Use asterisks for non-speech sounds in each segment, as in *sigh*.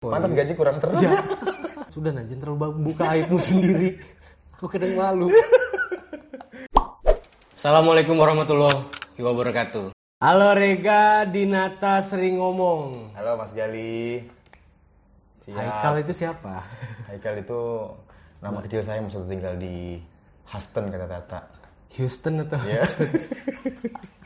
Pantas gaji kurang terus. Ya. Sudah Najin terlalu buka aibmu *laughs* sendiri. Aku kadang malu. Assalamualaikum warahmatullahi wabarakatuh. Halo Rega, Dinata sering ngomong. Halo Mas Gali. Siap. Haikal itu siapa? Haikal itu nama kecil saya maksudnya tinggal di Huston kata Tata. Houston atau Ya. *laughs*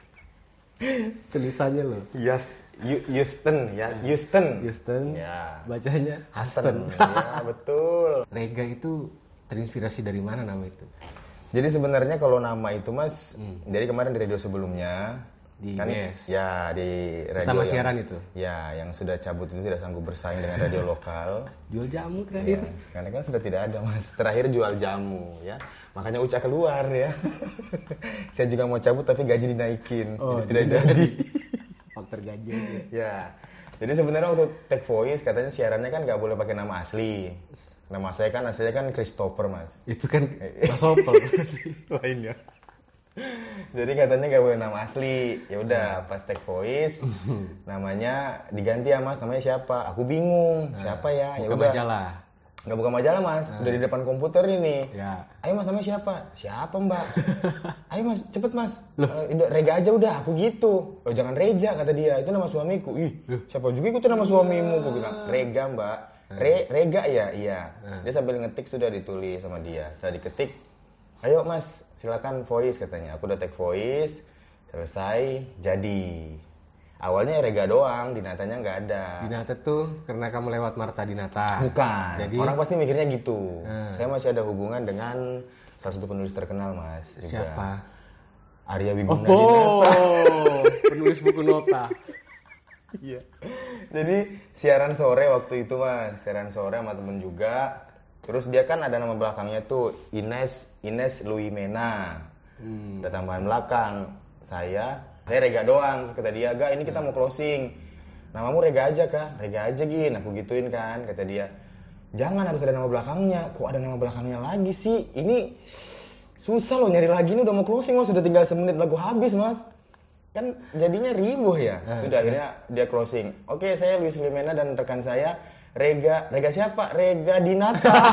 tulisannya loh. Yes, Houston ya, Houston. Houston. Ya. Bacanya Huston. ya, betul. *laughs* Rega itu terinspirasi dari mana nama itu? Jadi sebenarnya kalau nama itu Mas, jadi kemarin di radio sebelumnya Di kan BS. ya di radio Pertama yang- siaran itu. Ya, yang sudah cabut itu tidak sanggup bersaing dengan radio *laughs* lokal. Jual jamu terakhir. Ya, karena kan sudah tidak ada mas. Terakhir jual jamu ya. Makanya Uca keluar ya. *laughs* Saya juga mau cabut tapi gaji dinaikin. Oh, jadi tidak jadi. *laughs* Faktor gaji. ya. Jadi sebenarnya waktu take voice katanya siarannya kan nggak boleh pakai nama asli. Nama saya kan aslinya kan Christopher mas. Itu kan Opel. Lainnya. Jadi katanya nggak boleh nama asli. Ya udah pas take voice *laughs* namanya diganti ya mas. Namanya siapa? Aku bingung. siapa ya? Ya Buka udah. majalah. Nggak buka majalah mas. Udah di depan komputer ini. Ya. Ayo mas namanya siapa? Siapa mbak? *laughs* Ayo mas cepet mas. Udah, Rega aja udah aku gitu. Loh jangan Reja kata dia. Itu nama suamiku. Ih siapa juga ikutin nama suamimu? Gue bilang Rega mbak. Re, Rega ya iya. Dia sambil ngetik sudah ditulis sama dia. Setelah diketik. Ayo mas silakan voice katanya. Aku udah take voice. Selesai jadi. Awalnya Rega doang. Dinatanya nggak ada. Dinata tuh karena kamu lewat Marta Dinata. Bukan. Jadi Orang pasti mikirnya gitu. Saya masih ada hubungan dengan salah satu penulis terkenal, Mas. Juga. siapa? Arya Oh, Wiguna. oh, *laughs* penulis buku nota. Iya. Jadi siaran sore waktu itu, Mas. Siaran sore sama temen juga. Terus dia kan ada nama belakangnya tuh Ines Ines Luimena. Ada tambahan belakang. Saya saya Rega doang. Terus kata dia, "Ga, ini kita mau closing." Namamu Rega aja kah? Rega aja gin, aku gituin kan, kata dia. Jangan harus ada nama belakangnya. Kok ada nama belakangnya lagi sih? Ini susah loh nyari lagi ini udah mau closing mas, sudah tinggal semenit lagu habis mas. Kan jadinya ribuh ya. Sudah akhirnya dia closing. Oke, saya Luis Limena dan rekan saya Rega. Rega siapa? Rega Dinata. *laughs*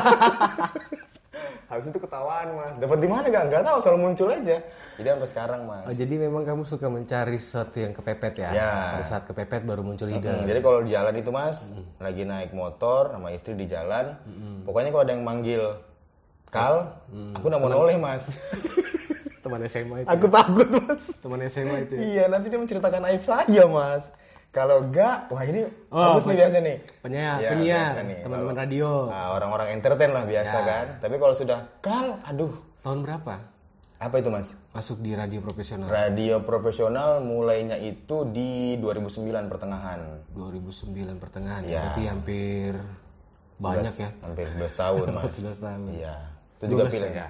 habis itu ketawaan mas. Dapat di mana gak? Gak tahu, selalu muncul aja. Jadi sampai sekarang mas. Oh, jadi memang kamu suka mencari sesuatu yang kepepet ya? Ya. Pada saat kepepet baru muncul ide. Hmm, jadi kalau di jalan itu mas, lagi naik motor sama istri di jalan, pokoknya kalau ada yang manggil Kal, aku udah mau noleh mas. *laughs* Teman SMA itu. aku takut mas. Teman SMA itu. ya? Iya, nanti dia menceritakan aib saya mas. Kalau enggak, wah ini Oh, bagus nih biasa nih. Penyiar, Ya, penyiar, teman-teman radio. Nah, orang-orang entertain lah biasa Ya. kan. Tapi kalau sudah Kal, aduh, Tahun berapa? apa itu mas? Masuk di radio profesional. Radio profesional mulainya itu di 2009 pertengahan. 2009 pertengahan. Ya. Berarti hampir banyak ya. Hampir 11 tahun *laughs* mas. 11 tahun. Iya. Itu juga 12 pilihan. ya.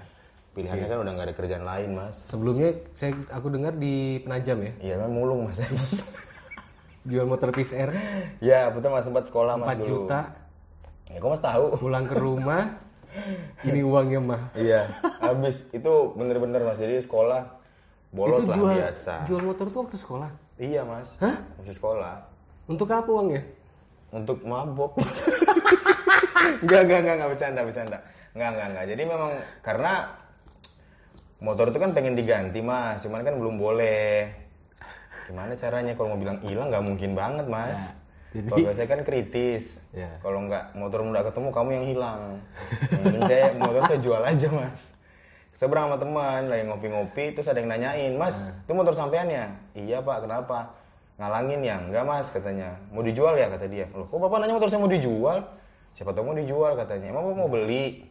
Pilihannya kan udah nggak ada kerjaan lain mas. Sebelumnya saya aku dengar di Penajam ya, Iya kan mulung mas. *laughs* jual motor Air ya betul mas sempat sekolah mas 4 dulu. juta, Ya kok mas tahu? pulang ke rumah ini uangnya mah. Iya, habis itu bener-bener mas. Jadi sekolah bolos Itu lah jual biasa. jual motor tuh waktu sekolah. Iya mas. Masih sekolah. Untuk apa uangnya? Untuk mabok mas. *laughs* Enggak, enggak, enggak, enggak bercanda, bercanda. Enggak, enggak, enggak. Jadi memang karena motor itu kan pengen diganti mas, cuman kan belum boleh. Gimana caranya? Kalau mau bilang hilang nggak mungkin banget mas. jadi- Kalau saya kan kritis. Ya. Kalau nggak motor nggak ketemu kamu yang hilang. Mending saya motor saya jual aja mas. Saya berang sama teman lagi ngopi-ngopi terus ada yang nanyain mas itu motor sampean ya? Iya pak. Kenapa? Ngalangin ya? Enggak mas katanya. Mau dijual ya? kata dia. Loh kok bapak nanya motor saya mau dijual? Siapa tahu mau dijual katanya. Emang bapak mau beli?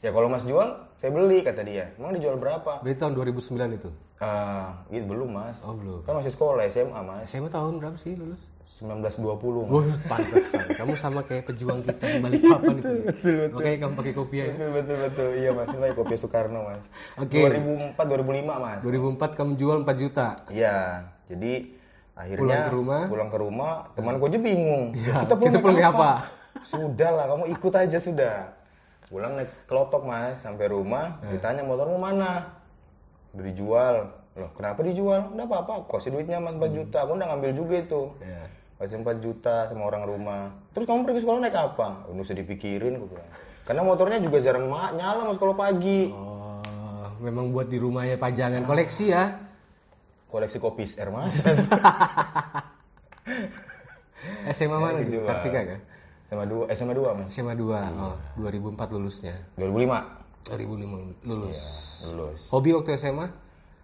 Ya kalau mas jual saya beli kata dia emang dijual berapa Berarti tahun 2009 itu. ah itu belum mas Oh, belum. kan masih sekolah SMA mas SMA tahun berapa sih lulus? 1920 mas Wah, pantesan. Kamu sama kayak pejuang kita di Balikpapan itu. *laughs* ya. Makanya kamu pakai kopiah ya. betul betul betul iya mas ini kopi Soekarno mas Oke. 2004 2005 mas 2004 kamu jual 4 juta. Iya, jadi akhirnya Pulang ke rumah. pulang ke rumah, temanku aja bingung. Ya, kita pulang, kita pulang naik apa? Sudah lah, kamu ikut aja sudah. Pulang naik kelotok mas, sampai rumah, ditanya motormu mana? Udah dijual. Loh, kenapa dijual? Udah apa-apa, kasih duitnya mas 4 juta. Aku udah ngambil juga itu. Ya. kasih 4 juta sama orang rumah terus kamu pergi sekolah naik apa udah usah dipikirin gue bilang karena motornya juga jarang ma- nyala mas kalau pagi Oh, memang buat di rumahnya pajangan koleksi ya. koleksi kopi air mas *laughs* SMA mana dijual. Kartika kan? sama dua SMA dua mas SMA 2. Oh, 2004 lulusnya. 2005 2005 lulus. lulus Hobi waktu SMA?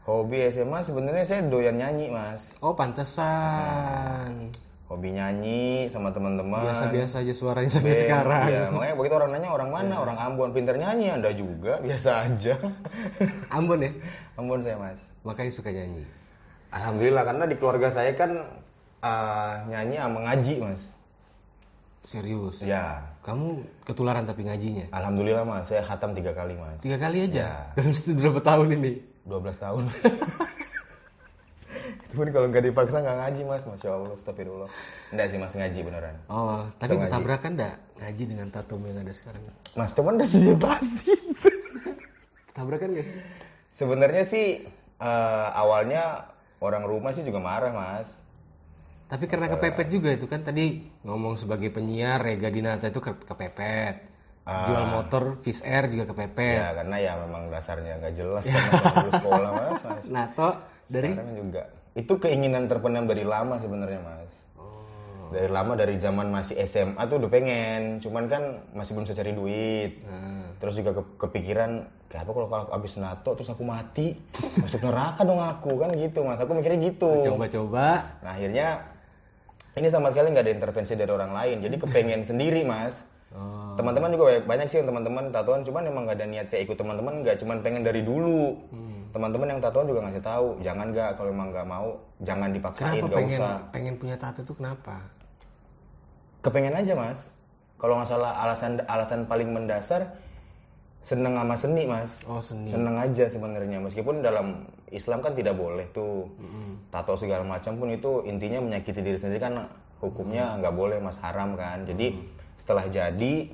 hobi SMA sebenarnya saya doyan nyanyi mas Oh, pantesan. hobi nyanyi sama teman-teman Biasa-biasa aja suaranya sampai Band, sekarang. Iya, makanya begitu orang nanya orang mana, orang Ambon, pinter nyanyi, anda juga, *laughs* biasa aja. Ambon ya? Ambon saya mas. Makanya suka nyanyi. Alhamdulillah karena di keluarga saya kan eh, nyanyi sama ngaji mas. Serius. Ya, Kamu ketularan tapi ngajinya? alhamdulillah mas, saya khatam tiga kali mas. Tiga kali aja? Ya. *laughs* Dalam berapa tahun ini? 12 tahun mas. *laughs* Itu pun kalau nggak dipaksa nggak ngaji mas, masya Allah, astagfirullah. Enggak sih mas ngaji beneran. Oh, tapi ketabrakan enggak ngaji dengan tato yang ada sekarang? Mas cuman udah basi. Ketabrakan *laughs* gak sih? Sebenarnya sih eh, awalnya orang rumah sih juga marah mas. Tapi karena kepepet juga itu kan tadi ngomong sebagai penyiar Rega Dinata itu ke- kepepet. Jual motor Fish Air juga kepepet. Ya karena ya memang dasarnya nggak jelas kan *laughs* sekolah mas. mas. Nato dari Sekarang juga. Itu keinginan terpendam dari lama sebenarnya mas. Oh. Dari lama dari zaman masih SMA tuh udah pengen, cuman kan masih belum bisa cari duit. Hmm. Terus juga ke- kepikiran, kayak apa kalau kalau abis nato terus aku mati, masuk neraka dong aku kan gitu mas. Aku mikirnya gitu. coba-coba Nah akhirnya ini sama sekali nggak ada intervensi dari orang lain, jadi kepengen *laughs* sendiri mas. Oh. Teman-teman juga banyak, banyak sih yang teman-teman tatoan, cuman emang nggak ada niat kayak ikut teman-teman, nggak cuman pengen dari dulu. Hmm. Teman-teman yang tatoan juga ngasih tahu, jangan nggak kalau emang nggak mau, jangan dipaksain, kenapa nggak pengen usah. pengen punya tato itu kenapa? Kepengen aja mas. Kalau nggak salah alasan alasan paling mendasar seneng sama seni mas. Oh seni. Seneng aja sebenarnya. Meskipun dalam Islam kan tidak boleh tuh. Tato segala macam pun itu intinya menyakiti diri sendiri kan hukumnya nggak boleh mas. Haram kan. Jadi setelah jadi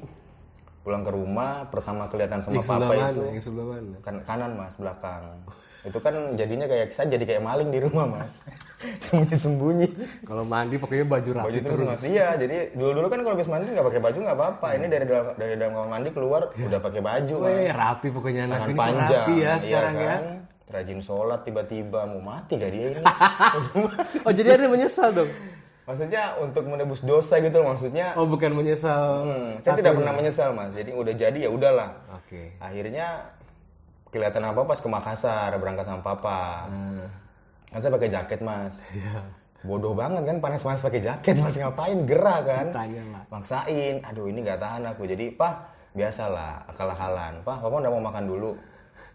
pulang ke rumah pertama kelihatan sama Yang papa mana? itu. Yang sebelah mana? kan kanan mas belakang itu kan jadinya kayak saya jadi kayak maling di rumah mas. *laughs* Sembunyi sembunyi Kalau mandi pokoknya baju rapi baju terus mas. Iya jadi dulu dulu kan kalau habis mandi nggak pakai baju nggak apa-apa. Ini dari dalam dari dalam kamar mandi keluar udah pakai baju mas. Weh, rapi pokoknya. Anak tangan ini panjang rapi ya iya sekarang ya. kan? rajin sholat tiba-tiba mau mati gak dia ini? *laughs* Oh jadi ada menyesal dong? maksudnya untuk menebus dosa gitu loh maksudnya. Oh bukan menyesal. hmm, saya tidak pernah menyesal mas. Jadi udah jadi ya udahlah. Oke. akhirnya kelihatan apa pas ke Makassar berangkat sama papa. Hmm. kan saya pakai jaket mas. Iya. bodoh banget kan panas-panas pakai jaket mas. Ngapain gerah kan? Tanya maksain. Aduh ini nggak tahan aku. Jadi pak biasalah akal-akalan pak papa udah mau makan dulu.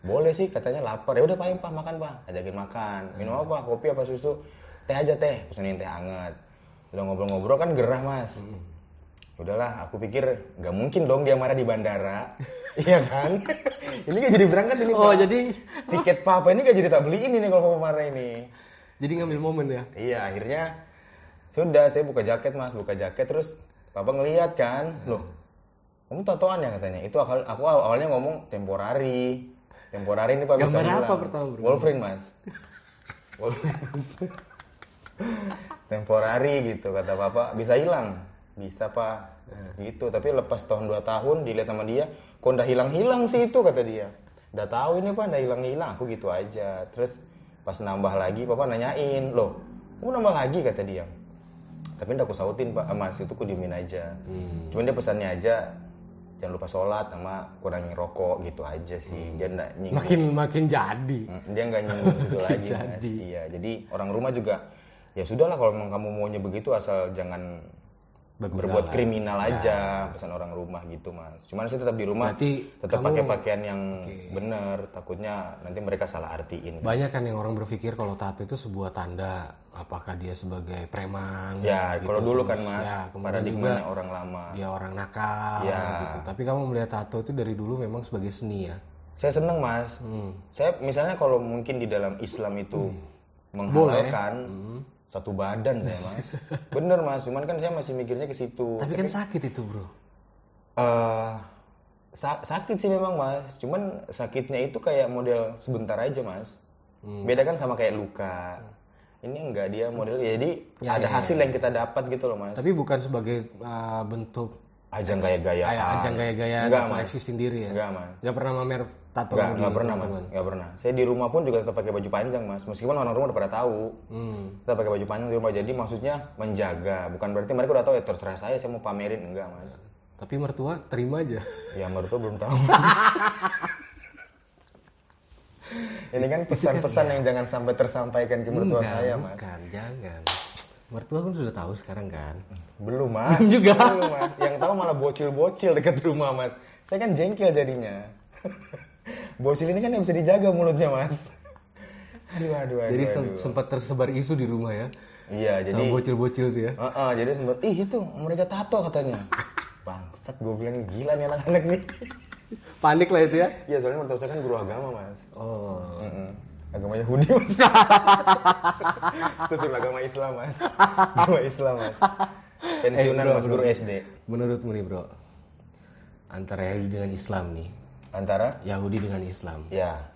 Boleh sih katanya lapar. Ya udah pak pak makan pak. Ajakin makan. Minum apa? Kopi apa susu? Teh aja teh. Pesenin teh hangat. Udah ngobrol-ngobrol kan gerah mas udahlah aku pikir nggak mungkin dong dia marah di bandara *laughs* iya kan *laughs* ini gak jadi berangkat ini Oh Pak. jadi tiket papa ini gak jadi tak beliin ini kalau papa marah ini jadi ngambil momen ya? Iya akhirnya sudah saya buka jaket mas buka jaket terus papa ngeliat kan loh kamu tatoan ya katanya itu akal aku aw- awalnya ngomong temporari temporari ini pak bisa apa hilang. pertama, bro? Wolverine mas Wolverine. *laughs* temporari gitu kata papa bisa hilang bisa pak. Gitu. Tapi lepas tahun dua tahun dilihat sama dia kok udah hilang hilang sih itu kata dia. Udah tahu ini pak udah hilang hilang aku gitu aja. Terus pas nambah lagi papa nanyain loh kamu nambah lagi? kata dia. Tapi udah aku sautin pak. Mas itu aku diemin aja. Cuman dia pesannya aja jangan lupa sholat sama kurangin rokok gitu aja sih. Dia nggak nyinggung. Makin makin jadi. Dia nggak nyinggung situ *laughs* lagi mas. Jadi. iya jadi orang rumah juga ya sudahlah kalau memang kamu maunya begitu asal jangan Berbuat kriminal aja pesan orang rumah gitu mas cuman saya tetap di rumah Berarti tetap kamu- pakai pakaian yang bener takutnya nanti mereka salah artiin Banyak kan yang orang berpikir kalau tato itu sebuah tanda apakah dia sebagai preman. ya gitu. kalau dulu kan mas ya, paradigmanya juga orang lama dia orang nakal Ya. gitu. Tapi kamu melihat tato itu dari dulu memang sebagai seni ya. saya seneng mas Hmm. saya misalnya kalau mungkin di dalam Islam itu menghalalkan Hmm. Satu badan saya mas. *laughs* Bener mas. Cuman kan saya masih mikirnya ke situ. Tapi kan sakit itu bro. eh sa- sakit sih memang mas. Cuman sakitnya itu kayak model sebentar aja mas. Hmm. beda kan sama kayak luka. Ini enggak dia model. Jadi Ya, ada ya, hasil yang kita dapat gitu loh mas. Tapi bukan sebagai uh, bentuk ajang gaya-gayaan. Ajang gaya-gaya Enggak, atau sendiri ya. enggak mas. Gak pernah mamer tato enggak di enggak pernah mas. Enggak pernah. Saya di rumah pun juga tetap pakai baju panjang mas. Meskipun orang rumah udah pada tahu. Hmm. kita pakai baju panjang di rumah. Jadi maksudnya menjaga. Bukan berarti mereka udah tahu ya terserah saya saya mau pamerin. Enggak mas. Tapi mertua terima aja. ya mertua belum tahu. Mas *laughs* ini kan pesan-pesan yang jangan sampai tersampaikan ke mertua Enggak, saya mas. bukan, jangan. Mertua kan sudah tahu sekarang kan. belum mas Juga. belum mas yang tahu malah bocil-bocil dekat rumah mas saya kan jengkel jadinya *laughs* bocil ini kan yang bisa dijaga mulutnya mas aduh aduh aduh, Jadi aduh. sempat tersebar isu di rumah ya. iya jadi Sama bocil-bocil tuh ya. Heeh, jadi sempat ih itu mereka tato katanya *laughs* bangsat gue bilang gila nih anak-anak nih Panik lah itu ya. Iya soalnya mertua saya kan guru agama mas Oh. Mm-mm. Agama Yahudi mas. *laughs* Itu agama Islam mas. Agama Islam mas. Pensiunan Eh, bro, mas guru SD Menurutmu nih bro, antara Yahudi dengan Islam nih, Antara? Yahudi dengan Islam, Ya.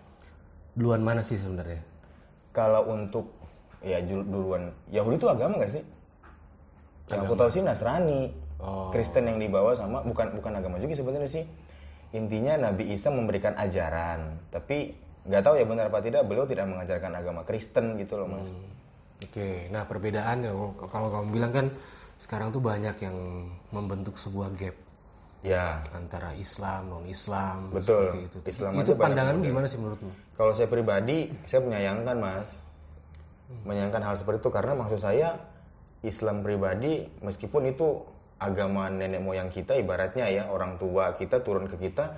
Duluan mana sih sebenarnya? Kalau untuk Ya duluan. Yahudi itu agama gak sih? Yang aku tahu sih Nasrani. Oh. Kristen yang dibawa sama Bukan bukan agama juga sebenarnya sih. Intinya Nabi Isa memberikan ajaran Tapi nggak tahu ya benar apa tidak Beliau tidak mengajarkan agama Kristen gitu loh mas. Oke, nah perbedaan ya kalau kamu bilang kan sekarang tuh banyak yang membentuk sebuah gap Ya. antara Islam non Islam Betul. itu. Islam itu pandangan gimana sih menurutmu? Kalau saya pribadi, saya menyayangkan mas, menyayangkan hal seperti itu karena maksud saya Islam pribadi meskipun itu agama nenek moyang kita ibaratnya ya orang tua kita turun ke kita,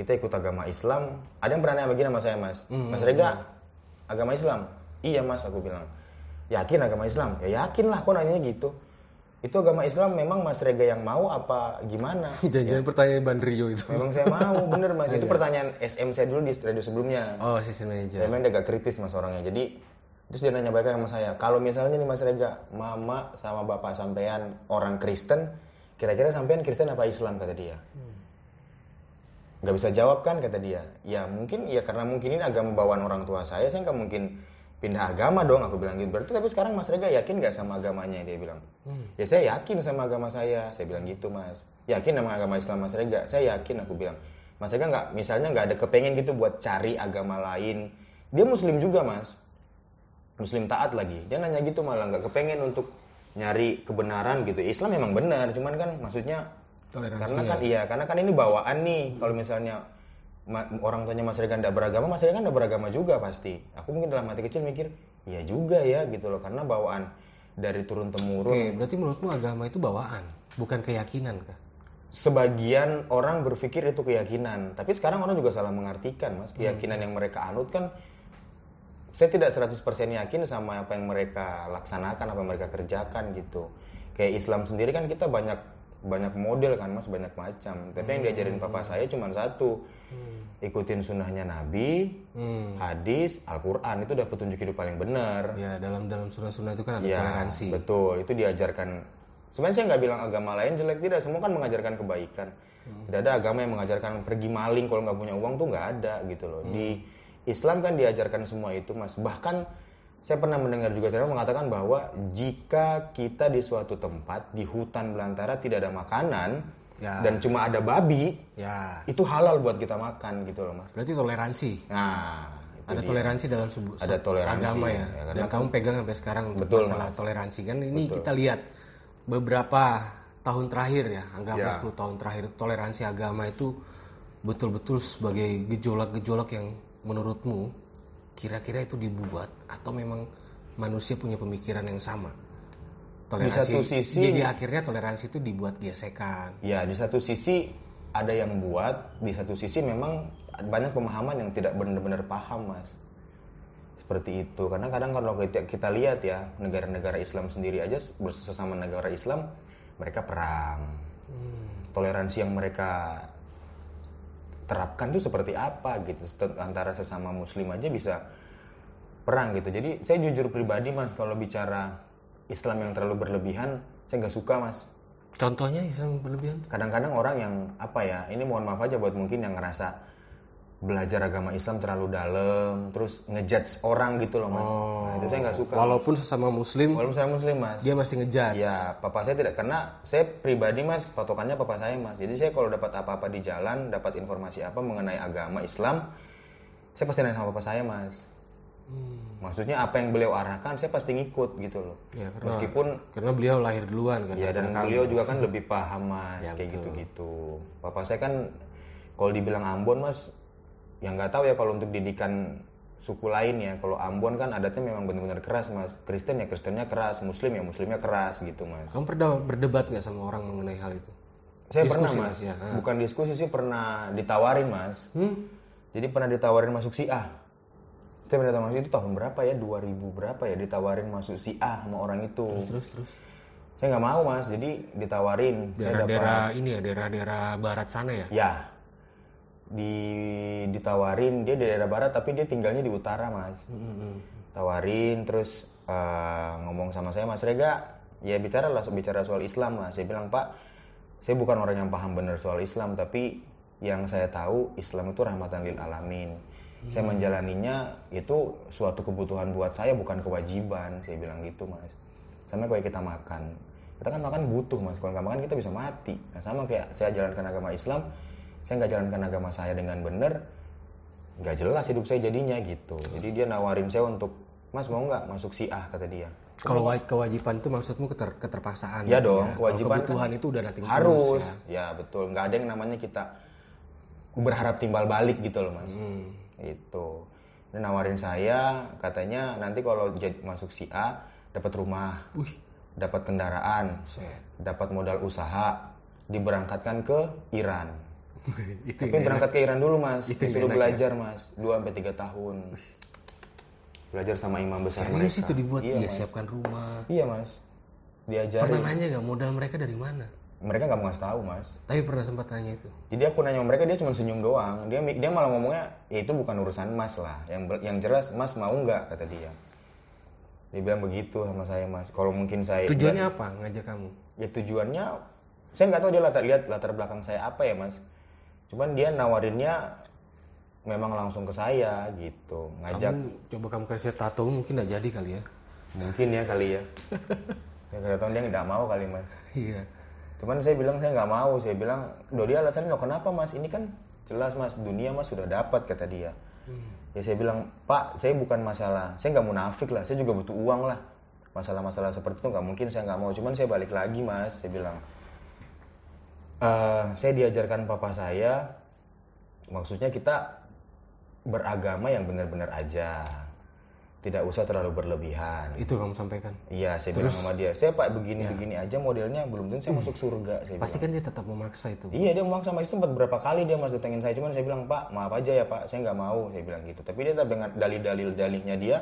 kita ikut agama Islam. Ada yang pernah nanya begini sama saya mas, Mas Rega, agama Islam? Iya mas, aku bilang. Yakin agama Islam? Ya yakin lah, kok nanya gitu. Itu agama Islam memang Mas Rega yang mau apa gimana? *laughs* Jangan-jangan pertanyaan Bandrio itu. Memang saya mau, bener mas. *laughs* Itu pertanyaan SM saya dulu di radio sebelumnya. Oh, sisi manajer. Ya, memang dia agak kritis mas orangnya. Jadi terus dia nanya balik sama saya, kalau misalnya nih mas Rega, mama sama bapak sampean orang Kristen, kira-kira sampean Kristen apa Islam kata dia? Gak bisa jawab kan kata dia. Ya mungkin ya karena mungkin ini agama bawaan orang tua saya, saya nggak mungkin pindah agama dong aku bilang gitu. Berarti tapi sekarang Mas Rega yakin nggak sama agamanya dia bilang. Ya saya yakin sama agama saya, saya bilang gitu Mas. Yakin sama agama Islam Mas Rega, saya yakin aku bilang. Mas Rega nggak misalnya nggak ada kepengen gitu buat cari agama lain. Dia Muslim juga Mas. Muslim taat lagi. Dia nanya gitu malah nggak kepengen untuk nyari kebenaran gitu. Islam memang benar, cuman kan maksudnya Toleransi karena kan iya, karena kan ini bawaan nih. Kalau misalnya ma- orang tuanya Mas Rega nggak beragama, Mas Rega kan nggak beragama juga pasti. Aku mungkin dalam hati kecil mikir, iya juga ya gitu loh, karena bawaan dari turun temurun. Oke, berarti menurutmu agama itu bawaan, bukan keyakinan kah? Sebagian orang berpikir itu keyakinan, tapi sekarang orang juga salah mengartikan, Mas. Keyakinan yang mereka anut kan saya tidak 100% yakin sama apa yang mereka laksanakan, apa yang mereka kerjakan gitu. Kayak Islam sendiri kan kita banyak banyak model kan mas, banyak macam. Tapi yang diajarin papa saya cuma satu, ikutin sunnahnya Nabi, Hmm. hadis, Al-Quran itu udah petunjuk hidup paling benar. Ya, dalam dalam sunnah-sunnah itu kan ada Ya, toleransi. betul. Itu diajarkan. Sebenarnya saya nggak bilang agama lain jelek tidak. Semua kan mengajarkan kebaikan. Tidak ada agama yang mengajarkan pergi maling kalau nggak punya uang tuh nggak ada gitu loh. Di Islam kan diajarkan semua itu mas. Bahkan saya pernah mendengar juga cara mengatakan bahwa jika kita di suatu tempat di hutan belantara tidak ada makanan Ya. dan cuma ada babi, Ya, itu halal buat kita makan gitu loh mas. berarti toleransi. Nah, ada dia. toleransi dalam sebuah Ada toleransi, agama ya. ya, Dan kamu pegang sampai sekarang untuk Betul, masalah Mas. toleransi kan ini kita lihat beberapa tahun terakhir ya, anggap Ya. 10 tahun terakhir toleransi agama itu betul-betul sebagai gejolak-gejolak yang menurutmu kira-kira itu dibuat atau memang manusia punya pemikiran yang sama? Toleransi. satu sisi- jadi akhirnya toleransi itu dibuat gesekan. Ya, di satu sisi ada yang buat, di satu sisi memang banyak pemahaman yang tidak benar-benar paham, Mas. Seperti itu. Karena kadang kalau kita, kita lihat ya, negara-negara Islam sendiri aja bersama negara Islam, mereka perang. Toleransi yang mereka terapkan tuh seperti apa gitu. Antara sesama muslim aja bisa perang gitu. Jadi saya jujur pribadi, Mas, kalau bicara Islam yang terlalu berlebihan, saya nggak suka, Mas Contohnya Islam berlebihan? kadang-kadang orang yang apa ya ini mohon maaf aja buat mungkin yang ngerasa belajar agama Islam terlalu dalam, terus ngejudge orang gitu loh mas. Nah, itu saya nggak suka. Walaupun sesama muslim, Walaupun saya muslim mas. dia masih ngejudge. Ya, papa saya tidak karena saya pribadi mas, patokannya papa saya mas. Jadi saya kalau dapat apa-apa di jalan, dapat informasi apa mengenai agama Islam, saya pasti nanya sama papa saya mas. Maksudnya apa yang beliau arahkan, saya pasti ngikut gitu loh. Ya, karena, Meskipun karena beliau lahir duluan kan. ya dan beliau juga kan lebih paham mas, Ya, kayak gitu-gitu. Papa saya kan kalau dibilang Ambon mas, yang nggak tahu ya kalau untuk didikan suku lain ya. Kalau Ambon kan adatnya memang benar-benar keras mas. Kristen ya Kristennya keras, Muslim ya Muslimnya keras gitu mas. Kamu pernah berdebat nggak sama orang mengenai hal itu? Saya Diskusi, pernah mas, ya. bukan diskusi sih pernah ditawarin mas. Hmm? Jadi pernah ditawarin masuk si A. Saya pernah masuk itu tahun berapa ya? 2000 berapa ya ditawarin masuk si A sama orang itu. Terus terus. Saya nggak mau mas, jadi ditawarin. Saya dapat Daerah-daerah ini ya, daerah-daerah barat sana ya. ya di ditawarin dia di daerah barat tapi dia tinggalnya di utara mas. Tawarin terus eh, ngomong sama saya Mas Rega ya bicara lah bicara soal Islam lah. Saya bilang Pak saya bukan orang yang paham benar soal Islam tapi yang saya tahu Islam itu rahmatan lil alamin. Saya menjalaninya itu suatu kebutuhan buat saya bukan kewajiban. Saya bilang gitu mas. Sama kayak kita makan. Kita kan makan butuh mas. Kalau nggak makan kita bisa mati. Nah sama kayak saya jalankan agama Islam. Saya nggak jalankan agama saya dengan benar. Nggak jelas hidup saya jadinya gitu. Jadi dia nawarin saya untuk Mas mau nggak masuk si A kata dia. Kalau wa- kewajiban itu maksudmu keter- keterpaksaan. Iya gitu dong, ya. kewajiban kebutuhan kan itu udah nanti harus ya. betul nggak ada yang namanya kita berharap timbal balik gitu loh mas itu dia nawarin saya katanya nanti kalau masuk si A dapat rumah dapat kendaraan dapat modal usaha diberangkatkan ke Iran *laughs* itu tapi berangkat ke Iran dulu mas Itu disuruh enak, belajar mas 2 sampai tiga tahun belajar sama imam besar serius mereka itu dibuat iya mas siapkan rumah. iya mas diajarin Pernah nanya nggak modal mereka dari mana? mereka nggak mau ngasih tahu mas Tapi pernah sempat tanya itu. Jadi aku nanya sama mereka dia cuma senyum doang. Dia dia malah ngomongnya ya itu bukan urusan Mas lah. Yang yang jelas Mas mau nggak kata dia. Dia bilang begitu sama saya Mas. Kalau mungkin saya Tujuannya apa ngajak kamu? ya tujuannya saya nggak tahu dia latar lihat latar belakang saya apa ya Mas. Cuman dia nawarinnya memang langsung ke saya gitu, ngajak Kamu coba kamu kasih tato mungkin nggak jadi kali ya. mungkin ya kali ya. *laughs* ya kata tahu dia nggak mau kali Mas. Iya. Cuman saya bilang saya nggak mau. Saya bilang, do dia alasannya loh kenapa mas? Ini kan jelas mas dunia mas sudah dapat kata dia. Ya saya bilang Pak, saya bukan masalah. Saya nggak munafik lah. Saya juga butuh uang lah. Masalah-masalah seperti itu nggak mungkin saya nggak mau. Cuman saya balik lagi mas. Saya bilang, "Eh, saya diajarkan papa saya. Maksudnya kita beragama yang benar-benar aja. Tidak usah terlalu berlebihan. Itu kamu sampaikan. Iya, saya bilang sama dia, saya pak begini-begini aja modelnya belum tentu saya masuk surga. Saya Pasti kan dia tetap memaksa itu. bilang. Iya dia memaksa sama itu sempat berapa kali dia mas datengin saya, cuman saya bilang Pak maaf aja ya Pak, saya nggak mau, saya bilang gitu. Tapi dia tetap dengan dalil-dalil dalihnya dia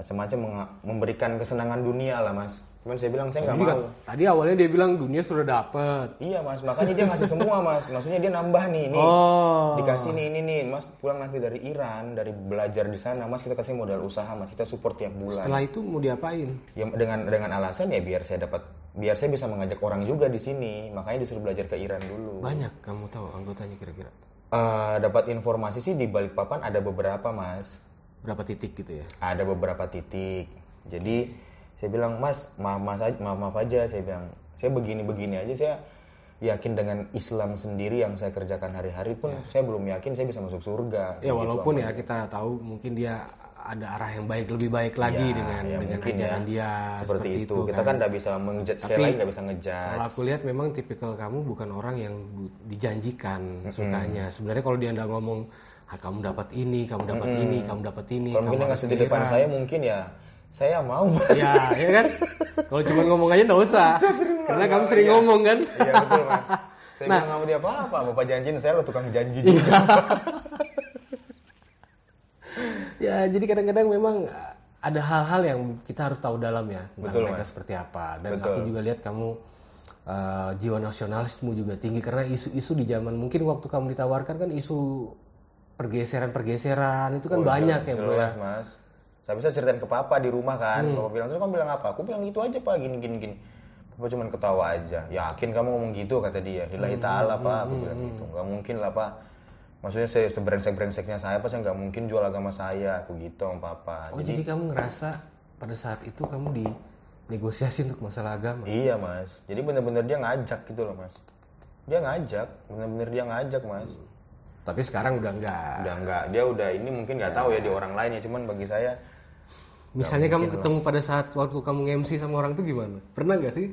macam-macam memberikan kesenangan dunia lah mas. Cuman saya bilang saya nggak mau. tadi awalnya dia bilang dunia sudah dapet. Iya mas, makanya dia ngasih semua mas. Maksudnya dia nambah nih, nih Oh. dikasih nih ini nih, mas pulang nanti dari Iran, dari belajar di sana, mas kita kasih modal usaha, mas kita support tiap bulan. Setelah itu mau diapain? ya dengan dengan alasan ya biar saya dapat biar saya bisa mengajak orang juga di sini makanya disuruh belajar ke Iran dulu Banyak kamu tahu anggotanya kira-kira. Eh, dapat informasi sih di Balikpapan ada beberapa mas Berapa titik gitu ya? ada beberapa titik. Jadi saya bilang mas maaf mas maaf maaf aja. Saya bilang saya begini begini aja. Saya yakin dengan Islam sendiri yang saya kerjakan hari-hari pun saya belum yakin saya bisa masuk surga. Ya Gitu, walaupun ya kita tahu mungkin dia ada arah yang baik lebih baik lagi Ya, dengan ya dengan ajaran ya. dia seperti, itu. kita kan nggak bisa mengejudge sekali lagi nggak bisa ngejudge Kalau aku lihat memang tipikal kamu bukan orang yang dijanjikan sukanya. Sebenarnya kalau dia nggak ngomong, ah, kamu dapat ini, kamu dapat ini, kamu dapat ini, kalau kamu mungkin ngasih di depan saya mungkin ya saya mau mas Ya, ya kan? Kalau cuma ngomong aja nggak usah, karena kamu sering ngomong kan. Iya betul mas. Saya Nah. bilang sama dia apa apa, bapak janjiin saya lo tukang janji Iya. juga. *laughs* Ya, jadi kadang-kadang memang uh, ada hal-hal yang kita harus tahu dalam ya tentang Betul, mereka Mas. seperti apa. Dan Betul. aku juga lihat kamu uh, jiwa nasionalismu juga tinggi karena isu-isu di zaman mungkin waktu kamu ditawarkan kan isu pergeseran-pergeseran itu kan banyak ya bro ya. Jelas mas. Saya bisa ceritain ke papa di rumah kan. Hmm. Papa bilang terus kamu bilang apa? Aku bilang gitu aja pak, gini gini gini. Papa cuma ketawa aja. Yakin kamu ngomong gitu kata dia. Lillahi Hmm, taala pak, aku bilang gitu. Gak mungkin lah pak. Maksudnya se sebrengsek brengseknya saya pas nggak mungkin jual agama saya. Aku gitu sama papa. Oh jadi kamu ngerasa pada saat itu kamu di negosiasi untuk masalah agama. iya mas. Jadi bener-bener dia ngajak gitu loh mas. Dia ngajak. Bener-bener dia ngajak mas. Tapi sekarang udah enggak. udah nggak. Dia udah ini mungkin nggak tahu ya di orang lain ya. Cuman bagi saya Misalnya kamu ketemu pada saat waktu kamu MC sama orang tuh gimana? Pernah nggak sih?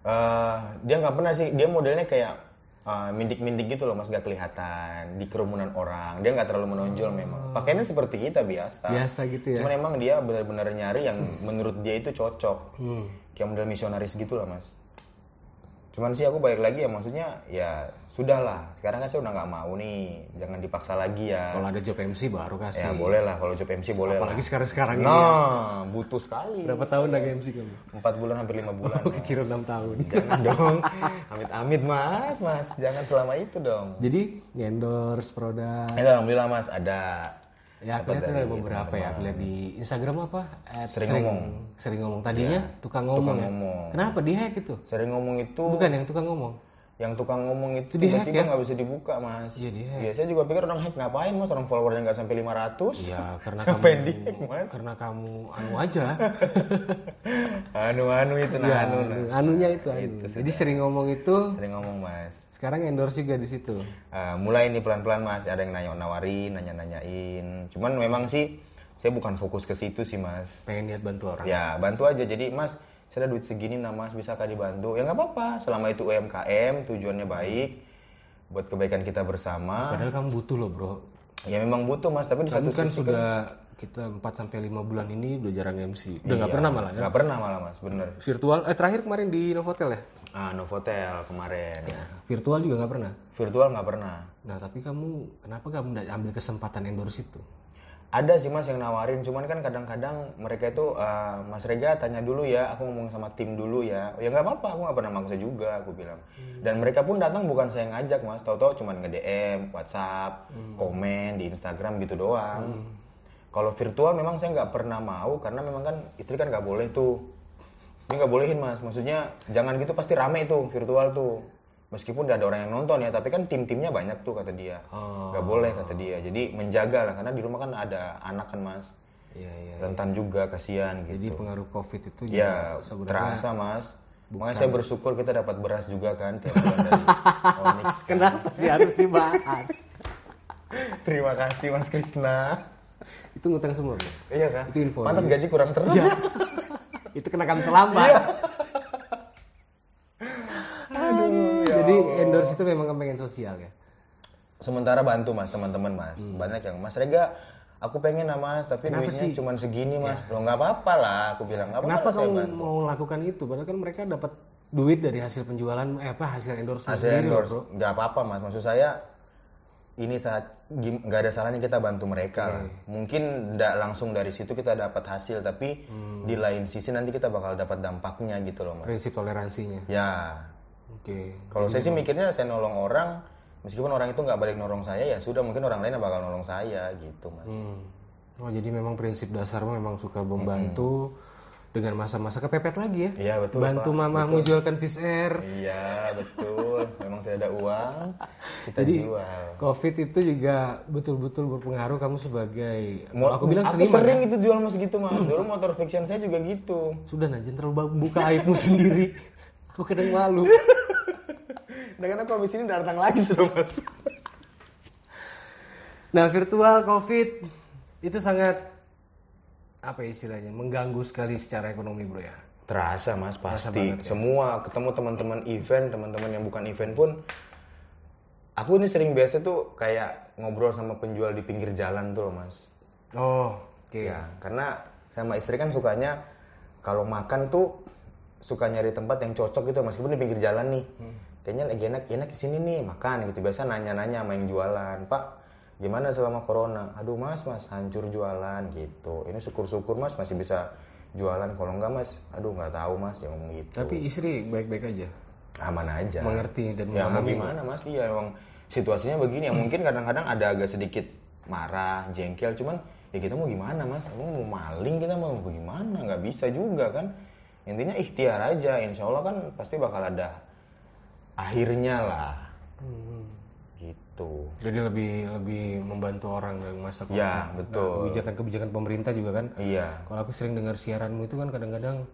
eh dia nggak pernah sih. Dia modelnya kayak eh, mindik-mindik gitu loh mas nggak kelihatan di kerumunan orang. Dia nggak terlalu menonjol memang. Pakainya seperti kita biasa. Biasa gitu ya. cuman emang dia benar-benar nyari yang menurut dia itu cocok. Hmm. kayak model misionaris gitu lah mas cuman sih aku balik lagi ya maksudnya ya sudahlah sekarang kan saya udah nggak mau nih jangan dipaksa lagi ya Kalau ada job MC baru kasih. ya boleh lah kalau job MC boleh lah Apalagi sekarang-sekarang ini. nah butuh sekali Berapa tahun lagi MC kamu? empat bulan hampir lima bulan *laughs* Oh, kira 6 tahun. *laughs* jangan dong amit-amit mas mas jangan selama itu dong Jadi endorse produk. ya alhamdulillah mas ada Ya, kelihatan ada beberapa ya. Aku lihat di Instagram apa? At Sering ngomong. Sering ngomong. Tadinya tukang ngomong. tukang ya? ngomong Kenapa di hack itu? sering ngomong itu Bukan yang tukang ngomong. Yang tukang ngomong itu tiba-tiba ya? nggak bisa dibuka mas Iya, di-hack. Iya, saya juga pikir orang hack ngapain mas orang followernya nggak sampai 500 Ya, karena *laughs* kamu di hack mas karena kamu anu aja. *laughs* anu anu itu nah ya, anu nah. anunya itu anu. Jadi sering ngomong itu, sering ngomong mas sekarang endorse juga di situ. Eh, mulai nih pelan-pelan mas ada yang nanya nawarin nanya-nanyain cuman memang sih saya bukan fokus ke situ sih mas Pengen lihat bantu orang. ya bantu aja jadi mas saya ada duit segini nah mas bisa kah dibantu ya nggak apa-apa selama itu UMKM tujuannya baik buat kebaikan kita bersama Padahal kamu butuh loh, Bro. ya memang butuh mas tapi di Kamu satu kan sisi sudah kita 4 sampai 5 bulan ini udah jarang MC. Udah nggak pernah malah ya. pernah malah mas bener Virtual eh terakhir kemarin di Novotel ya? ah Novotel kemarin Virtual juga nggak pernah. virtual nggak pernah Nah, tapi kamu kenapa kamu nggak ambil kesempatan endorse itu? Ada sih mas yang nawarin. Cuman kan kadang-kadang mereka itu eh, mas Rega tanya dulu ya aku ngomong sama tim dulu ya. Ya nggak apa-apa aku nggak pernah maksa juga aku bilang. Dan mereka pun datang bukan saya yang ngajak mas. Tahu-tahu cuman nge DM WhatsApp komen di Instagram gitu doang. Kalau virtual memang saya nggak pernah mau karena memang kan istri kan nggak boleh tuh. Ini nggak bolehin mas. Maksudnya jangan gitu pasti rame tuh virtual tuh meskipun udah ada orang yang nonton ya tapi kan tim-timnya banyak tuh kata dia Oh. nggak boleh kata dia jadi menjaga lah karena di rumah kan ada anak kan mas Iya, iya. rentan juga kasihan Jadi gitu pengaruh Covid itu juga ya terasa mas makanya saya bersyukur kita dapat beras juga kan tiap bulan dari Onyx kan. kenapa sih harus dibahas? *laughs* terima kasih mas Krisna itu ngutang semua, Bro. iya kan Itu info. pantas gaji kurang terus Iya. *laughs* itu kenakan terlambat. Aduh, Jadi endorse itu memang pengen sosial ya. sementara bantu mas teman-teman mas Hmm. banyak yang mas Rega aku pengen lah mas tapi duitnya cuma segini mas lo nggak apa-apa lah aku bilang nggak Iya. Kenapa apa-apa saya kamu bantu mau lakukan itu? Padahal kan mereka dapat duit dari hasil penjualan eh apa hasil endorse hasil endorse nggak apa-apa mas maksud saya ini saat nggak ada salahnya kita bantu mereka lah. mungkin tidak langsung dari situ kita dapat hasil tapi Hmm. di lain sisi nanti kita bakal dapat dampaknya gitu loh mas Prinsip toleransinya. ya Oke. kalau saya sih mikirnya saya nolong orang meskipun orang itu nggak balik nolong saya ya sudah mungkin orang lain yang bakal nolong saya gitu mas Hmm. Oh jadi memang prinsip dasarmu memang suka membantu dengan masa-masa kepepet lagi ya. iya betul Bantu Pak. mamamu jualkan fish air. iya betul *laughs* memang tidak ada uang kita jual Covid itu juga betul-betul berpengaruh kamu sebagai Mo- aku bilang aku seniman. sering itu jual mas gitu mas *clears throat* dulu motor fiction saya juga gitu Sudah Najen terlalu buka aibmu *laughs* sendiri. Aku kadang malu. *laughs* dengan aku habis ini datang lagi sudah mas. *laughs* Nah virtual Covid itu sangat apa ya istilahnya mengganggu sekali secara ekonomi bro ya. terasa mas pasti. semua ketemu teman-teman event teman-teman yang bukan event pun aku ini sering biasa tuh kayak ngobrol sama penjual di pinggir jalan tuh loh mas. Oh oke. ya karena sama istri kan sukanya kalau makan tuh suka nyari tempat yang cocok gitu meskipun di pinggir jalan nih kayaknya lagi enak enak di sini nih makan gitu. Biasa nanya-nanya sama yang jualan pak gimana selama corona? Aduh mas mas hancur jualan gitu. Ini syukur-syukur mas masih bisa jualan. Kalau enggak mas aduh nggak tahu mas dia ngomong gitu. Tapi istri baik-baik aja. aman aja. Mengerti dan ya mau gimana mas? Iya emang situasinya begini ya. Mungkin kadang-kadang ada agak sedikit marah jengkel. Cuman ya kita mau gimana mas? Emang mau maling kita mau bagaimana? Nggak bisa juga kan? Intinya ikhtiar aja. Insya Allah kan pasti bakal ada akhirnya lah gitu gitu. Jadi lebih lebih membantu orang dalam masa Ya, Nah, betul. kebijakan-kebijakan pemerintah juga kan. Iya. Kalau aku sering dengar siaranmu itu kan kadang-kadang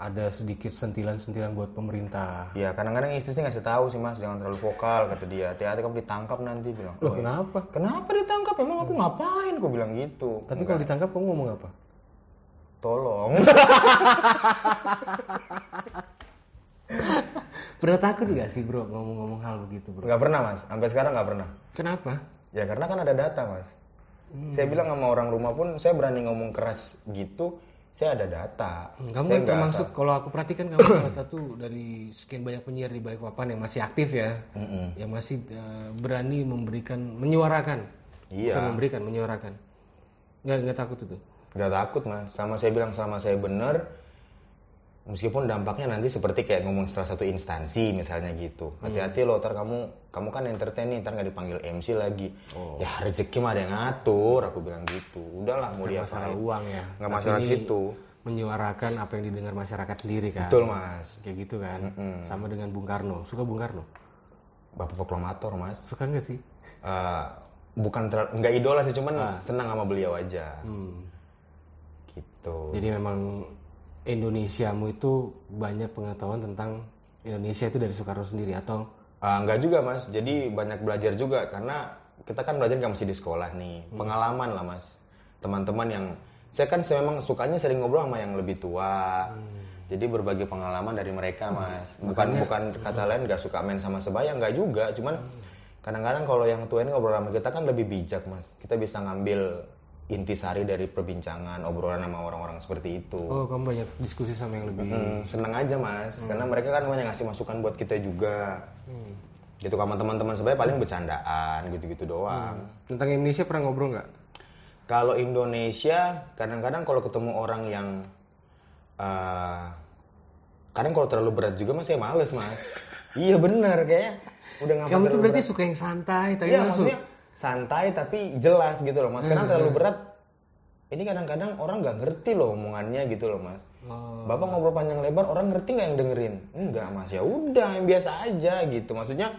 ada sedikit sentilan-sentilan buat pemerintah. Iya, kadang-kadang istri sih ngasih tahu sih mas, jangan terlalu vokal kata dia. Hati-hati kamu ditangkap nanti bilang. Loh "Oh, kenapa? Kenapa ditangkap? Emang aku ngapain? Aku bilang gitu. Tapi kalau ditangkap kamu ngomong apa? Tolong. *laughs* Pernah takut nggak sih bro ngomong-ngomong hal begitu bro? Nggak pernah mas, sampai sekarang nggak pernah. Kenapa? Ya karena kan ada data mas. Saya bilang sama orang rumah pun saya berani ngomong keras gitu. Saya ada data. Hmm, Kamu saya termasuk kalau aku perhatikan kamu salah satu dari sekian banyak penyiar di balik papan yang masih aktif ya, yang masih eh, berani memberikan, menyuarakan, Iya. bukan memberikan, menyuarakan. Nggak nggak takut itu. Nggak takut mas. Sama saya bilang selama saya bener, meskipun dampaknya nanti seperti kayak ngomong salah satu instansi misalnya gitu. Hati-hati loh, ntar kamu kamu kan entertain nih, ntar nggak dipanggil MC lagi. Ya rezeki mah ada yang ngatur, aku bilang gitu. Udahlah mau dia Masalah uang ya. Nggak masalah situ. Menyuarakan apa yang didengar masyarakat sendiri kan. Betul mas. Kayak gitu kan. Sama dengan Bung Karno. Suka Bung Karno? Bapak proklamator mas. Suka nggak sih? Eh, bukan nggak idola sih, cuman senang sama beliau aja. Hmm. Gitu. Jadi memang Indonesiamu itu banyak pengetahuan tentang Indonesia itu dari Soekarno sendiri atau? Ah, enggak juga mas, jadi banyak belajar juga karena kita kan belajar nggak mesti di sekolah nih, pengalaman lah mas, teman-teman yang saya kan saya memang sukanya sering ngobrol sama yang lebih tua, jadi berbagi pengalaman dari mereka mas, *laughs* bukan bukan kata lain nggak suka main sama sebaya nggak juga, cuman kadang-kadang kalau yang tua ini ngobrol sama kita kan lebih bijak mas, kita bisa ngambil intisari dari perbincangan obrolan sama orang-orang seperti itu. oh kamu banyak diskusi sama yang lebih Hmm, seneng aja mas, karena mereka kan banyak ngasih masukan buat kita juga. Gitu sama teman-teman sebaya paling bercandaan gitu-gitu doang. tentang Indonesia pernah ngobrol nggak? Kalau Indonesia kadang-kadang kalau ketemu orang yang eh, kadang kalau terlalu berat juga mas saya males mas. *laughs* iya benar kayaknya udah Kamu tuh berarti berat. suka yang santai, tapi Iya langsung maksudnya santai tapi jelas gitu loh mas. Karena terlalu berat ini kadang-kadang orang nggak ngerti loh omongannya gitu loh mas. Oh. Bapak ngobrol panjang lebar, orang ngerti nggak yang dengerin? Enggak mas, ya udah yang biasa aja gitu. Maksudnya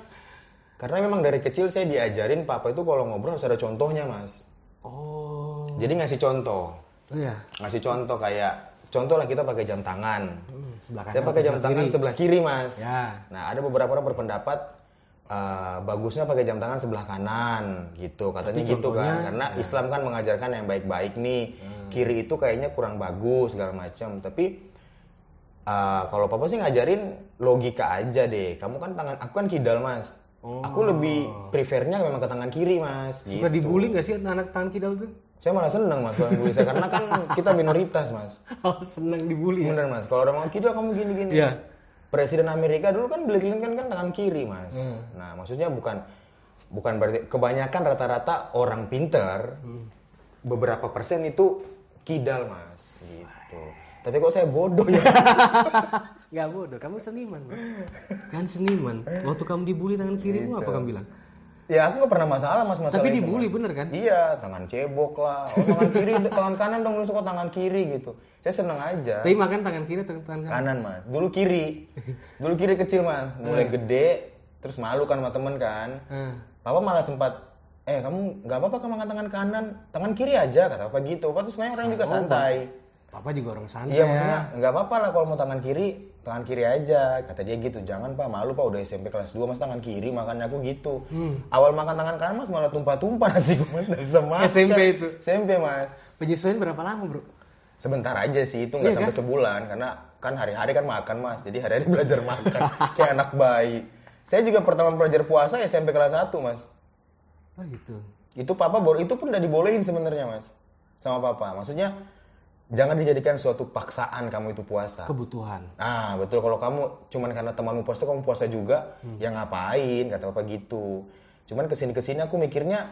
karena memang dari kecil saya diajarin papa itu kalau ngobrol harus ada contohnya mas. Oh, Jadi ngasih contoh, oh ya. ngasih contoh kayak contoh lah kita pakai jam tangan. Hmm, sebelah Saya kanan pakai atau jam sebelah tangan kiri? sebelah kiri mas. Ya. Nah ada beberapa orang berpendapat eh, bagusnya pakai jam tangan sebelah kanan gitu katanya Tapi gitu kan contohnya, ya. karena Islam kan mengajarkan yang baik-baik nih Hmm. kiri itu kayaknya kurang bagus segala macam tapi eh, kalau papa sih ngajarin logika aja deh kamu kan tangan aku kan kidal mas aku lebih prefernya memang ke tangan kiri mas Oh. Suka gitu. dibully nggak sih anak tangan kidal tuh? saya malah seneng mas kalau dibully saya karena kan *laughs* kita minoritas mas Oh, senang dibully ya? bener mas kalau orang ngomong kidal kamu gini gini Iya. Presiden Amerika dulu kan Bill Clinton kan tangan kiri mas. Nah maksudnya bukan bukan berarti kebanyakan rata-rata orang pinter beberapa persen itu kidal mas gitu. Tapi kok saya bodoh ya? *laughs* Gak bodoh, kamu seniman. Bro. Kan seniman. Waktu kamu dibully tangan kirimu apa kamu bilang? Ya aku nggak pernah masalah mas masalah Tapi itu, dibully Mas. bener kan? Iya tangan cebok lah. Oh, tangan *laughs* kiri, tangan kanan dong lu suka tangan kiri gitu. Saya seneng aja. Tapi makan tangan kiri atau tangan kanan? kanan mas dulu kiri dulu kiri kecil mas mulai gede terus malu kan sama temen kan Hmm. papa malah sempat eh kamu nggak apa-apa kamu makan tangan kanan tangan kiri aja kata papa gitu papa tuh sebenarnya orang juga santai Papa juga orang santai iya ya. maksudnya nggak apa-apa lah kalau mau tangan kiri tangan kiri aja kata dia gitu jangan pak malu pak udah SMP kelas 2 mas tangan kiri makannya aku gitu Hmm. awal makan tangan kanan mas malah tumpah-tumpah *laughs* nasi gue mas dari semak SMP itu? SMP mas Penyesuaian berapa lama bro? Sebentar aja sih itu Iya nggak sampai sebulan karena kan hari-hari kan makan mas jadi hari-hari *laughs* belajar makan kayak anak bayi. Saya juga pertama belajar puasa SMP kelas 1 mas. Oh gitu. Itu papa baru itu pun udah dibolehin sebenarnya mas sama papa. Maksudnya jangan dijadikan suatu paksaan kamu itu puasa. Kebutuhan. Ah betul. Kalau kamu cuman karena temanmu puasa kamu puasa juga ya ngapain? Kata papa gitu. Cuman ke sini ke sini aku mikirnya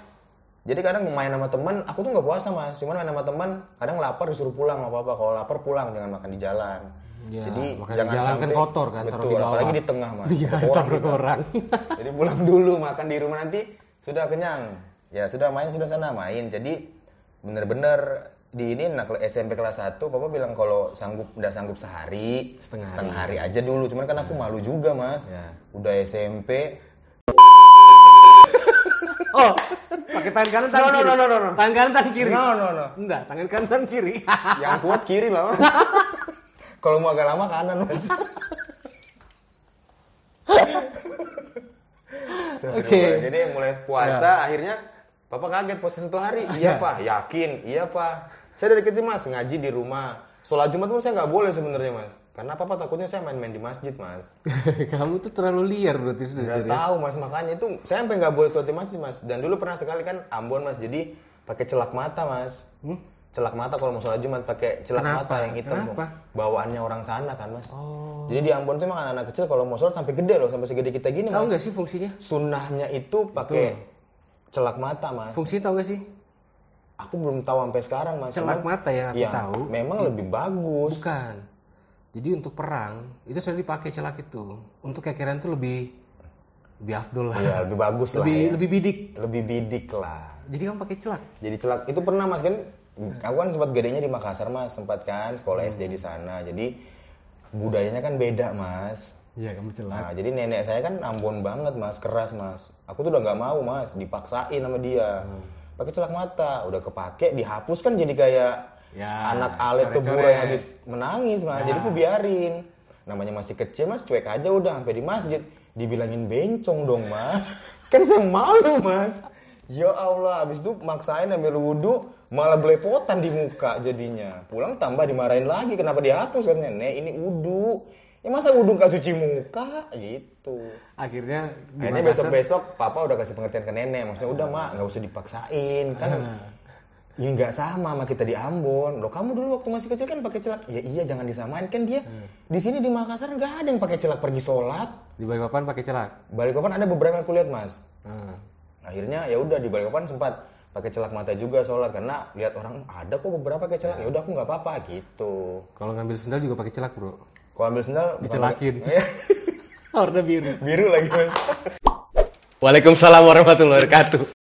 jadi kadang main sama teman aku tuh nggak puasa mas. Cuman main sama teman kadang lapar disuruh pulang sama papa kalau lapar pulang. Jangan makan di jalan. Ya, jadi makan di jangan jalan kan sampai kotor kan, betul di bawah. apalagi di tengah mas. Iya, Orang taruh *laughs* orang. jadi pulang dulu makan di rumah nanti sudah kenyang. Ya sudah main sudah sana main. Jadi bener-bener di ini anak SMP kelas 1 papa bilang kalau sanggup udah sanggup sehari Setengah hari. aja dulu cuman kan aku malu juga mas Ya. udah SMP *laughs* Oh, pakai tangan kanan tangan No, no, kiri. no, no, no, no. Tangan kanan tangan kiri. No, no, no. Enggak, tangan kanan tangan kiri. *laughs* Yang kuat kiri lah. Mas. Kalau mau agak lama kanan mas. *laughs* Oke. Jadi mulai puasa akhirnya Papa kaget puasa satu hari. *laughs* Iya pak, yakin. Iya pak. Saya dari kecil mas ngaji di rumah. Sholat Jumat pun saya nggak boleh sebenarnya mas. Karena papa takutnya saya main-main di masjid mas. *laughs* Kamu tuh terlalu liar berarti sudah Udah dari tahu mas makanya itu saya sampai nggak boleh sholat di masjid mas. Dan dulu pernah sekali kan Ambon mas jadi pakai celak mata mas. Celak mata kalau mau sholat Jumat pakai celak Kenapa? mata yang hitam Kenapa? bawaannya orang sana kan mas. Oh. Jadi di Ambon tuh emang anak-anak kecil kalau mau sholat sampai gede loh sampai segede kita gini Tahu mas. nggak sih fungsinya? Sunnahnya itu pakai celak mata mas. Fungsinya tahu nggak sih? Aku belum tahu sampai sekarang mas. Celak Cuman, mata yang aku ya, tahu. Memang lebih bagus. Bukan. Jadi untuk perang itu sudah dipakai celak itu. Untuk kekeran itu lebih lebih afdol lah. Iya lebih bagus lah lebih ya. lebih bidik. Lebih bidik lah. Jadi kamu pakai celak. Jadi celak itu pernah mas kan? Aku kan sempat gedenya di Makassar mas, sempat kan sekolah Hmm. SD di sana. Jadi budayanya kan beda mas. Iya, kamu celak. Nah, jadi nenek saya kan Ambon banget mas, keras mas. Aku tuh udah nggak mau mas, dipaksain sama dia. Hmm. Pakai celak mata, udah kepake, dihapus kan jadi kayak Ya, anak alet coret-coret. yang habis menangis mas. Jadi Ya. aku biarin. Namanya masih kecil mas, cuek aja udah sampai di masjid. Dibilangin bencong dong mas. *laughs* kan saya malu mas. Ya Allah, habis itu maksain ambil wudhu, malah belepotan di muka jadinya. Pulang tambah dimarahin lagi, kenapa dihapus kan? Nek, ini wudhu. Ya masa wudhu gak cuci muka? Gitu. Akhirnya Akhirnya Makassar- besok-besok papa udah kasih pengertian ke nenek. Maksudnya udah mak, nggak usah dipaksain. Kan *laughs* ini nggak sama sama kita di Ambon. Loh kamu dulu waktu masih kecil kan pakai celak. Ya iya jangan disamain kan dia. Di sini di Makassar nggak ada yang pakai celak pergi sholat. di Balikpapan pakai celak. Balikpapan ada beberapa yang aku lihat mas. Hmm. Akhirnya ya udah di Balikpapan sempat pakai celak mata juga sholat karena lihat orang ada kok beberapa pakai celak. Ya udah aku nggak apa-apa gitu. Kalau ngambil sendal juga pakai celak, Bro. Kalau ambil sendal Dicelakin. pakai- *laughs* Warna biru. biru lagi mas. Waalaikumsalam warahmatullahi wabarakatuh.